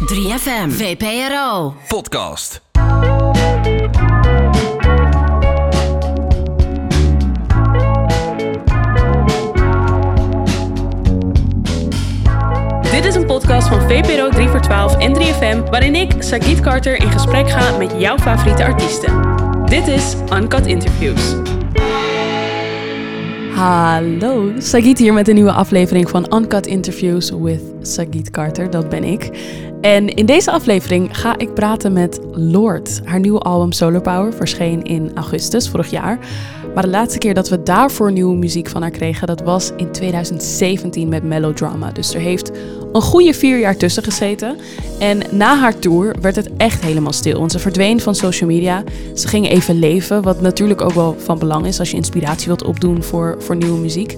3FM, VPRO. Podcast. Dit is een podcast van VPRO 3 voor 12 en 3FM, waarin ik, Sagit Carter, in gesprek ga met jouw favoriete artiesten. Dit is Uncut Interviews. Hallo, Sagit hier met een nieuwe aflevering van Uncut Interviews with Sagit Carter, dat ben ik. En in deze aflevering ga ik praten met Lord. Haar nieuwe album Solar Power verscheen in augustus vorig jaar. Maar de laatste keer dat we daarvoor nieuwe muziek van haar kregen, dat was in 2017 met Melodrama. Dus er heeft een goede vier jaar tussen gezeten. En na haar tour werd het echt helemaal stil. Want ze verdween van social media. Ze ging even leven, wat natuurlijk ook wel van belang is als je inspiratie wilt opdoen voor, voor nieuwe muziek.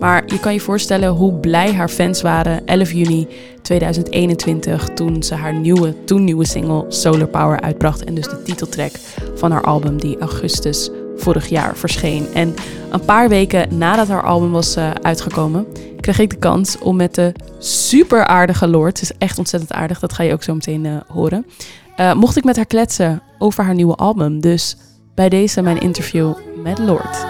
Maar je kan je voorstellen hoe blij haar fans waren 11 juni 2021 toen ze haar nieuwe, toen nieuwe single Solar Power uitbracht. En dus de titeltrack van haar album die augustus vorig jaar verscheen. En een paar weken nadat haar album was uh, uitgekomen, kreeg ik de kans om met de super aardige Lord, het is echt ontzettend aardig, dat ga je ook zo meteen uh, horen, uh, mocht ik met haar kletsen over haar nieuwe album. Dus bij deze mijn interview met Lord.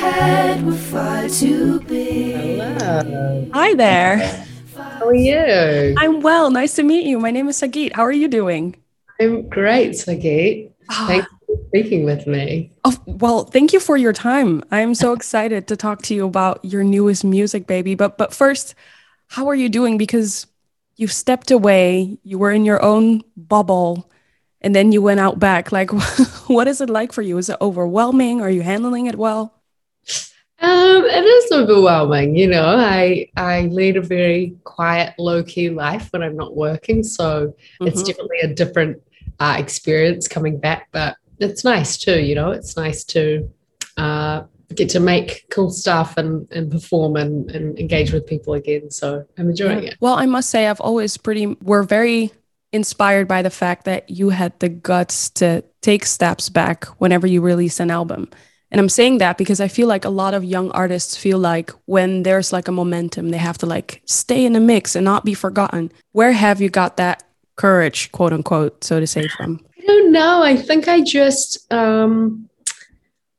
Had were far too big. Hello. Hi there. How are you? I'm well. Nice to meet you. My name is Sagit. How are you doing? I'm great, Sagit. Ah. Thanks for speaking with me. Oh, well, thank you for your time. I'm so excited to talk to you about your newest music, baby. But but first, how are you doing? Because you stepped away, you were in your own bubble, and then you went out back. Like, what is it like for you? Is it overwhelming? Are you handling it well? Um, it is overwhelming, you know. I I lead a very quiet, low key life when I'm not working, so it's Mhm. definitely a different uh, experience coming back. But it's nice too, you know. It's nice to uh, get to make cool stuff and and perform and, and engage with people again. So I'm enjoying it. Well, I must say, I've always pretty, we're very inspired by the fact that you had the guts to take steps back whenever you release an album. And I'm saying that because I feel like a lot of young artists feel like when there's like a momentum, they have to like stay in the mix and not be forgotten. Where have you got that courage, quote unquote, so to say, from? I don't know. I think I just um,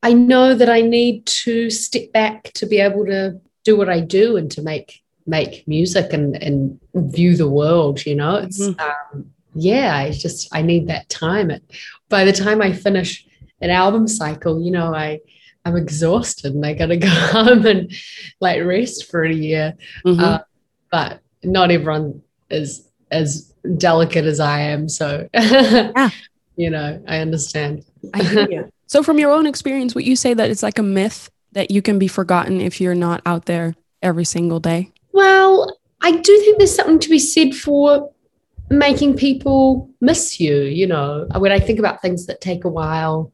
I know that I need to step back to be able to do what I do and to make make music and and view the world. You know, it's Mhm. um, yeah. I just I need that time. It, by the time I finish an album cycle, you know, I I'm exhausted and I gotta go home and like rest for a year. Mhm. Uh, but not everyone is as delicate as I am. So, you know, I understand. I hear you. So, from your own experience, would you say that it's like a myth that you can be forgotten if you're not out there every single day? Well, I do think there's something to be said for making people miss you. You know, when I think about things that take a while,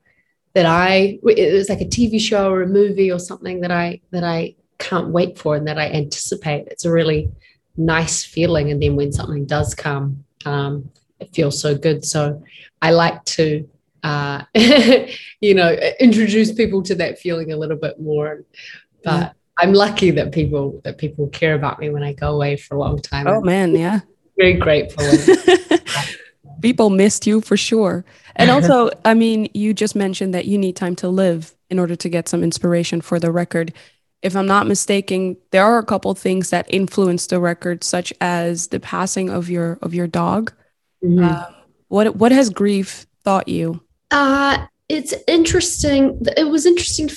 that I it was like a TV show or a movie or something that I that I can't wait for and that I anticipate. It's a really nice feeling, and then when something does come, um, it feels so good. So I like to. Uh, you know, introduce people to that feeling a little bit more, but Yeah. I'm lucky that people that people care about me when I go away for a long time. Oh, man. Yeah. very grateful. People missed you for sure. And also, I mean, you just mentioned that you need time to live in order to get some inspiration for the record. If I'm not mistaken, there are a couple things that influenced the record, such as the passing of your of your dog. Mhm. Um, what what has grief taught you? Uh, it's interesting. It was interesting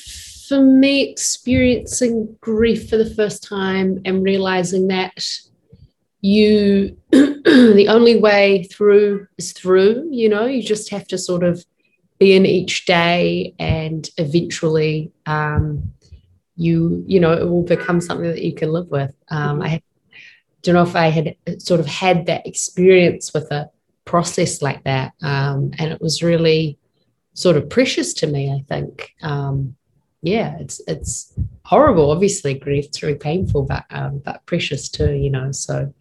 for me experiencing grief for the first time and realizing that you, the only way through is through, you know, you just have to sort of be in each day and eventually um, you, you know, it will become something that you can live with. Um. I had, don't know if I had sort of had that experience with a process like that. Um, and it was really sort of precious to me, I think. Um, yeah, it's it's horrible. Obviously, grief it's really painful, but um, but precious too. You know, so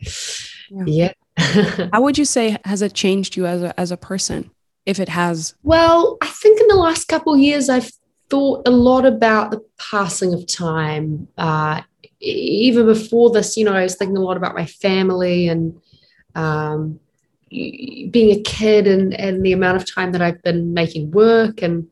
Yeah. yeah. How would you say has it changed you as a as a person? if it has? Well, I think in the last couple of years, I've thought a lot about the passing of time. Uh, even before this, you know, I was thinking a lot about my family and um, being a kid and, and the amount of time that I've been making work. And,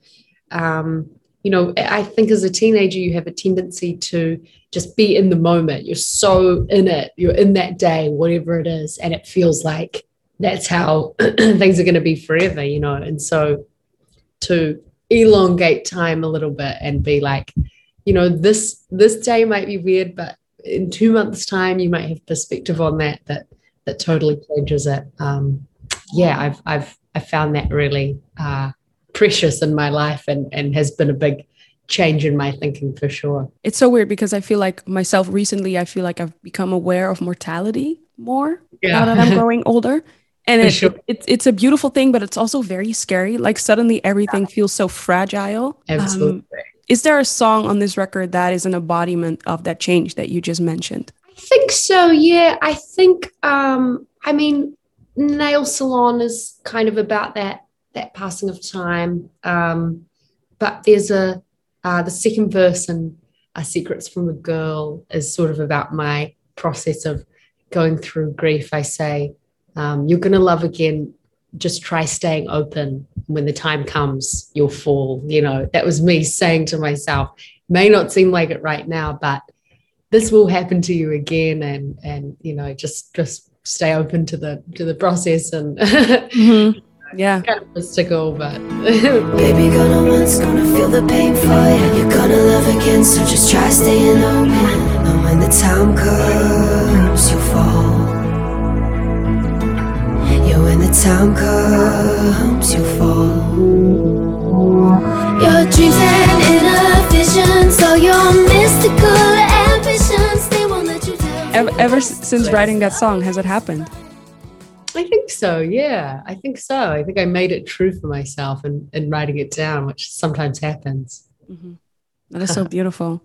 um, you know, I think as a teenager, you have a tendency to just be in the moment. You're so in it, you're in that day, whatever it is. And it feels like that's how things are going to be forever, you know. And so to elongate time a little bit and be like, you know, this this day might be weird, but in two months' time, you might have perspective on that that that totally changes it. Um, yeah, I've I've I found that really uh, precious in my life and and has been a big change in my thinking for sure. It's so weird because I feel like myself recently, I feel like I've become aware of mortality more yeah. now that I'm growing older and it, sure. it, it's a beautiful thing but it's also very scary like suddenly everything yeah. feels so fragile absolutely um, is there a song on this record that is an embodiment of that change that you just mentioned i think so yeah i think um i mean nail salon is kind of about that that passing of time um but there's a uh, the second verse in uh, secrets from a girl is sort of about my process of going through grief i say um, you're going to love again. Just try staying open. When the time comes, you'll fall. You know, that was me saying to myself, may not seem like it right now, but this will happen to you again. And, and, you know, just, just stay open to the, to the process and, mm-hmm. Yeah. Kind of mystical, but Baby, gonna once, gonna feel the pain for you. You're gonna love again, so just try staying open. And when the time comes, you'll fall. When the time comes, you fall. Your dreams and inner visions, all your mystical ambitions, they won't let you down. Ever, ever since writing that song, has it happened? I think so. Yeah, I think so. I think I made it true for myself and, and writing it down, which sometimes happens. Mm-hmm. That is so beautiful.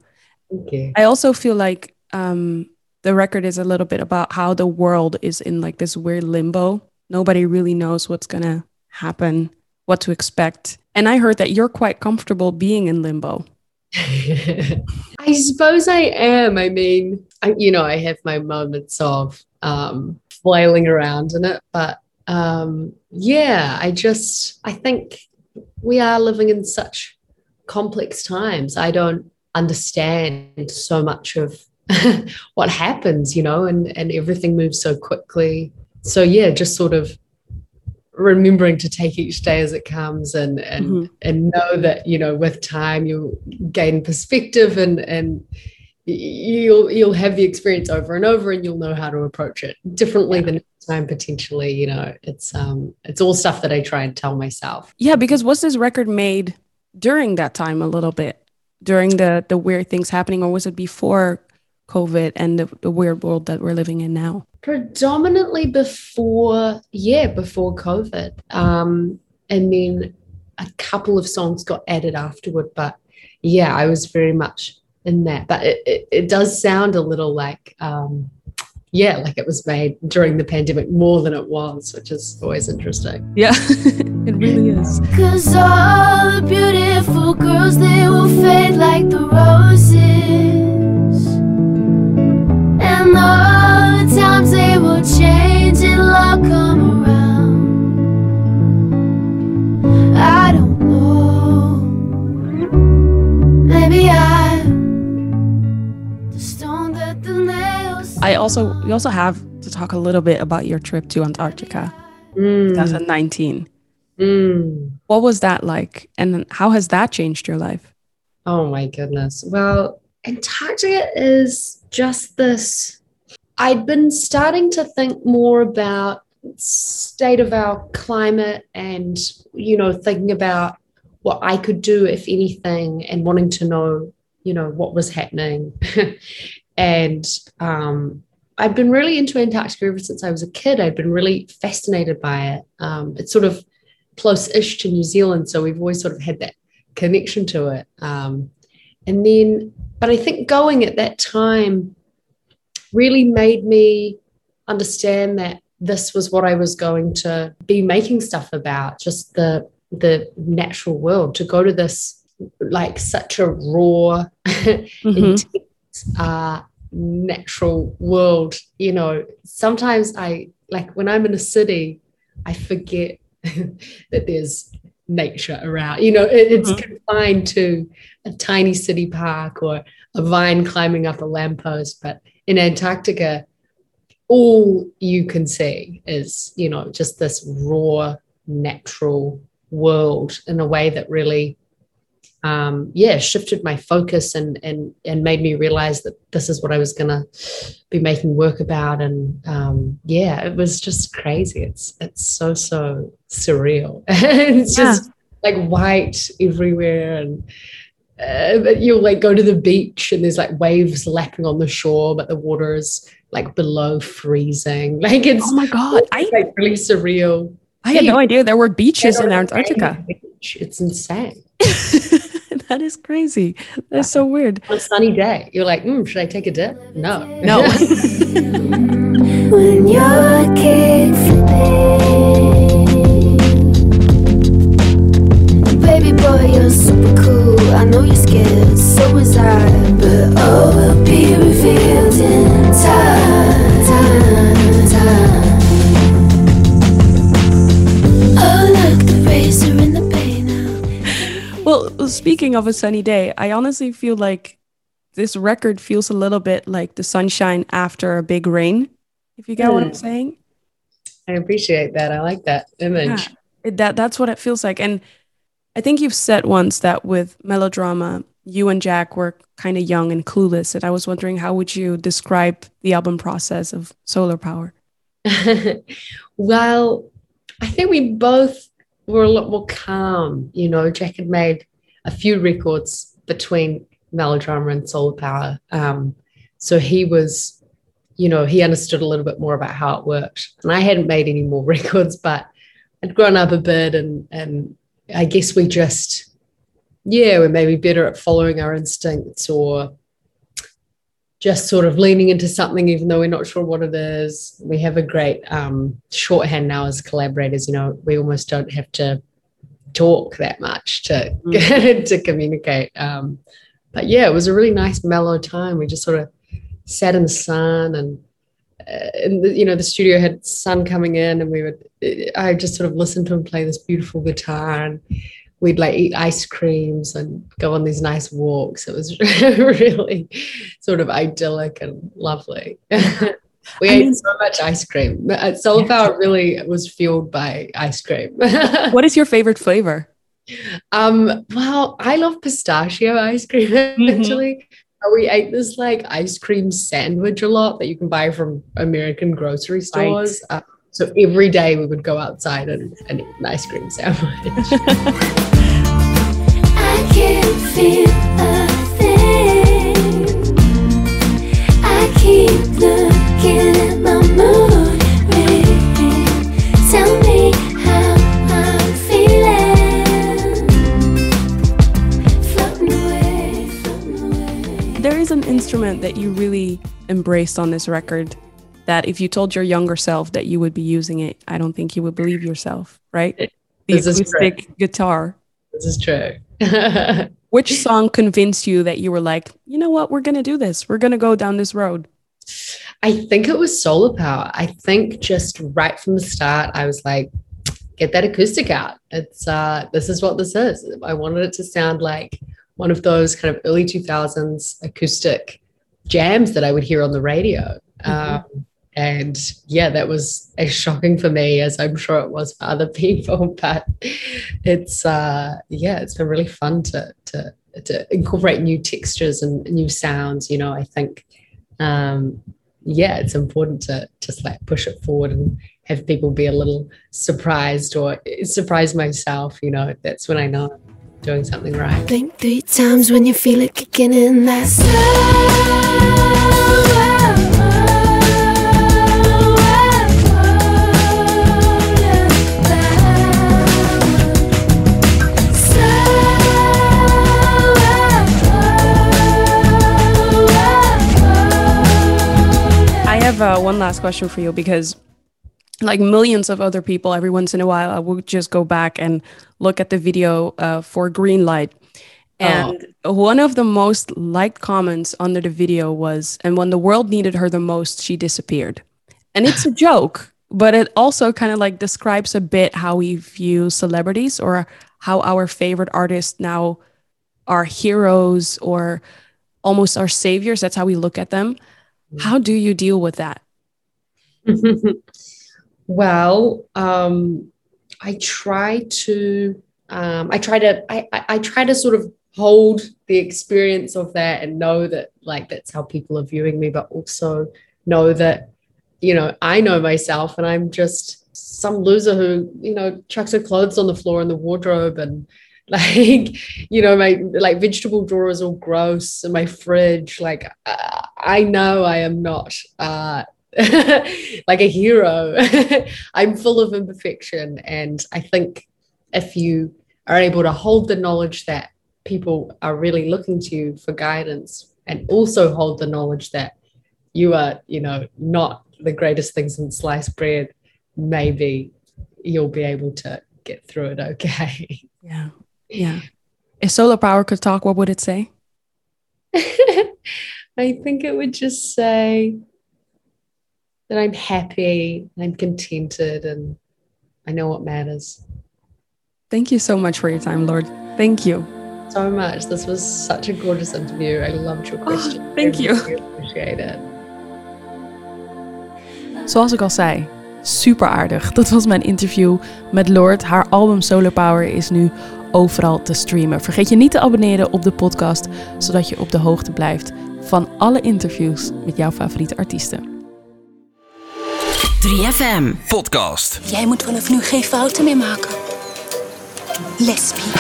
Thank you. I also feel like um, the record is a little bit about how the world is in like this weird limbo Nobody really knows what's going to happen, what to expect. And I heard that you're quite comfortable being in limbo. I suppose I am. I mean, I, you know, I have my moments of um, flailing around in it, but um, yeah, I just, I think we are living in such complex times. I don't understand so much of what happens, you know, and, and everything moves so quickly so yeah, just sort of remembering to take each day as it comes and and mm-hmm. and know that you know with time you'll gain perspective and and you'll you'll have the experience over and over and you'll know how to approach it differently yeah. the next time potentially you know it's um it's all stuff that i try and tell myself yeah because was this record made during that time a little bit during the the weird things happening or was it before covid and the, the weird world that we're living in now predominantly before, yeah, before COVID. Um, and then a couple of songs got added afterward. But yeah, I was very much in that. But it, it, it does sound a little like, um, yeah, like it was made during the pandemic more than it was, which is always interesting. Yeah, it really is. Cause all the beautiful girls, they will fade like the roses. And the times they will change and love come around. Also we also have to talk a little bit about your trip to Antarctica, mm. 2019. Mm. What was that like, and how has that changed your life? Oh my goodness. Well, Antarctica is just this I'd been starting to think more about state of our climate and you know thinking about what I could do if anything and wanting to know you know what was happening and um, I'd been really into Antarctica ever since I was a kid. I'd been really fascinated by it. Um, it's sort of close-ish to New Zealand, so we've always sort of had that connection to it. Um, and then, but I think going at that time really made me understand that this was what I was going to be making stuff about, just the the natural world, to go to this like such a raw, Mhm. intense, uh, natural world. You know, sometimes I like when I'm in a city, I forget that there's nature around. You know, it- it's mm-hmm. confined to a tiny city park or a vine climbing up a lamppost. But in Antarctica, all you can see is, you know, just this raw, natural world in a way that really um, yeah, shifted my focus and and and made me realize that this is what I was gonna be making work about. And um, yeah, it was just crazy. It's it's so so surreal. it's Yeah. just like white everywhere, and uh, you'll like go to the beach and there's like waves lapping on the shore, but the water is like below freezing. Like it's Oh my god, I it's, like really surreal. I had no idea there were beaches in Antarctica. Beach. It's insane. that is crazy. That's so weird. on a sunny day, you're like, mm, should I take a dip? No. No. When you're kick Baby boy, you're super cool I know you're scared, so is I But all will be revealed in time speaking of a sunny day, I honestly feel like this record feels a little bit like the sunshine after a big rain. If you get what I'm Mm. saying, I appreciate that. I like that image. It- that that's what it feels like. And I think you've said once that with melodrama, you and Jack were kind of young and clueless. And I was wondering, how would you describe the album process of Solar Power? well, I think we both were a lot more calm. You know, Jack had made a few records between melodrama and solar power. Um, so he was, you know, he understood a little bit more about how it worked. And I hadn't made any more records, but I'd grown up a bit and and I guess we just yeah, we're maybe better at following our instincts or just sort of leaning into something even though we're not sure what it is. We have a great um, shorthand now as collaborators. You know, we almost don't have to talk that much to to communicate. Um, but yeah, it was a really nice mellow time. We just sort of sat in the sun and. Uh, and the, you know the studio had sun coming in and we would i just sort of listened to him play this beautiful guitar and we'd like eat ice creams and go on these nice walks. It was really sort of idyllic and lovely. we I ate mean- so much ice cream. Uh, Solar Power really was fueled by ice cream. What is your favorite flavor? um, well, I love pistachio ice cream Mhm. actually. Uh, We ate this like ice cream sandwich a lot that you can buy from American grocery stores. Uh, so every day we would go outside and, and eat an ice cream sandwich. instrument that you really embraced on this record that if you told your younger self that you would be using it, I don't think you would believe yourself, right? The This is acoustic guitar. this is true. Which song convinced you that you were like, you know what, we're gonna do this. We're gonna go down this road. I think it was solar power. I think just right from the start, I was like, get that acoustic out. It's uh this is what this is. I wanted it to sound like one of those kind of early 2000s acoustic jams that I would hear on the radio. Um, and yeah, that was as shocking for me as I'm sure it was for other people. But it's uh yeah, it's been really fun to to to incorporate new textures and new sounds. You know, I think um yeah, it's important to just like push it forward and have people be a little surprised or surprise myself. You know, that's when I know doing something right. Think three times when you feel it kicking in that I have uh, one last question for you because like millions of other people, every once in a while, I would just go back and look at the video uh, for green light. And one of the most liked comments under the video was, and when the world needed her the most, she disappeared. And it's a joke, but it also kind of like describes a bit how we view celebrities or how our favorite artists now are heroes or almost our saviors. That's how we look at them. How do you deal with that? well, um, I try to, um, I try to, I, I, I try to sort of hold the experience of that and know that like that's how people are viewing me, but also know that, you know, I know myself and I'm just some loser who, you know, chucks her clothes on the floor in the wardrobe and like you know my like vegetable drawer is all gross and my fridge. Like uh, i know i am not uh like a hero i'm full of imperfection and i think if you are able to hold the knowledge that people are really looking to you for guidance and also hold the knowledge that you are you know not the greatest things in sliced bread maybe you'll be able to get through it okay yeah yeah. If solar power could talk, what would it say? I think it would just say that I'm happy, I'm contented, and I know what matters. Thank you so much for your time, Lorde. Thank you. So much. This was such a gorgeous interview. I loved your question. Oh, thank I you. Really appreciate it. Zoals ik al zei, super aardig. Dat was mijn interview met Lorde. Haar album Solar Power is nu overal te streamen. Vergeet je niet te abonneren op de podcast, zodat je op de hoogte blijft van alle interviews met jouw favoriete artiesten. 3FM. Podcast. Jij moet vanaf nu geen fouten meer maken. Lesbie.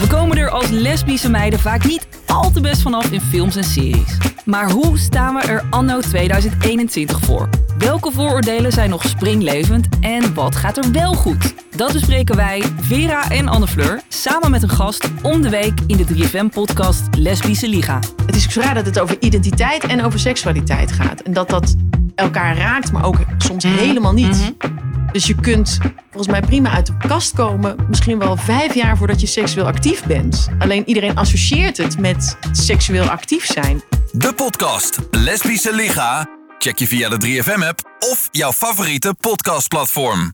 We komen er als lesbische meiden vaak niet al te best vanaf in films en series. Maar hoe staan we er anno 2021 voor? Welke vooroordelen zijn nog springlevend en wat gaat er wel goed? Dat bespreken wij, Vera en Anne Fleur, samen met een gast om de week in de 3FM-podcast Lesbische Liga. Het is zo raar dat het over identiteit en over seksualiteit gaat. En dat dat elkaar raakt, maar ook soms helemaal niet. Dus je kunt volgens mij prima uit de kast komen, misschien wel vijf jaar voordat je seksueel actief bent. Alleen iedereen associeert het met seksueel actief zijn. De podcast Lesbische Liga. Check je via de 3FM-app of jouw favoriete podcastplatform.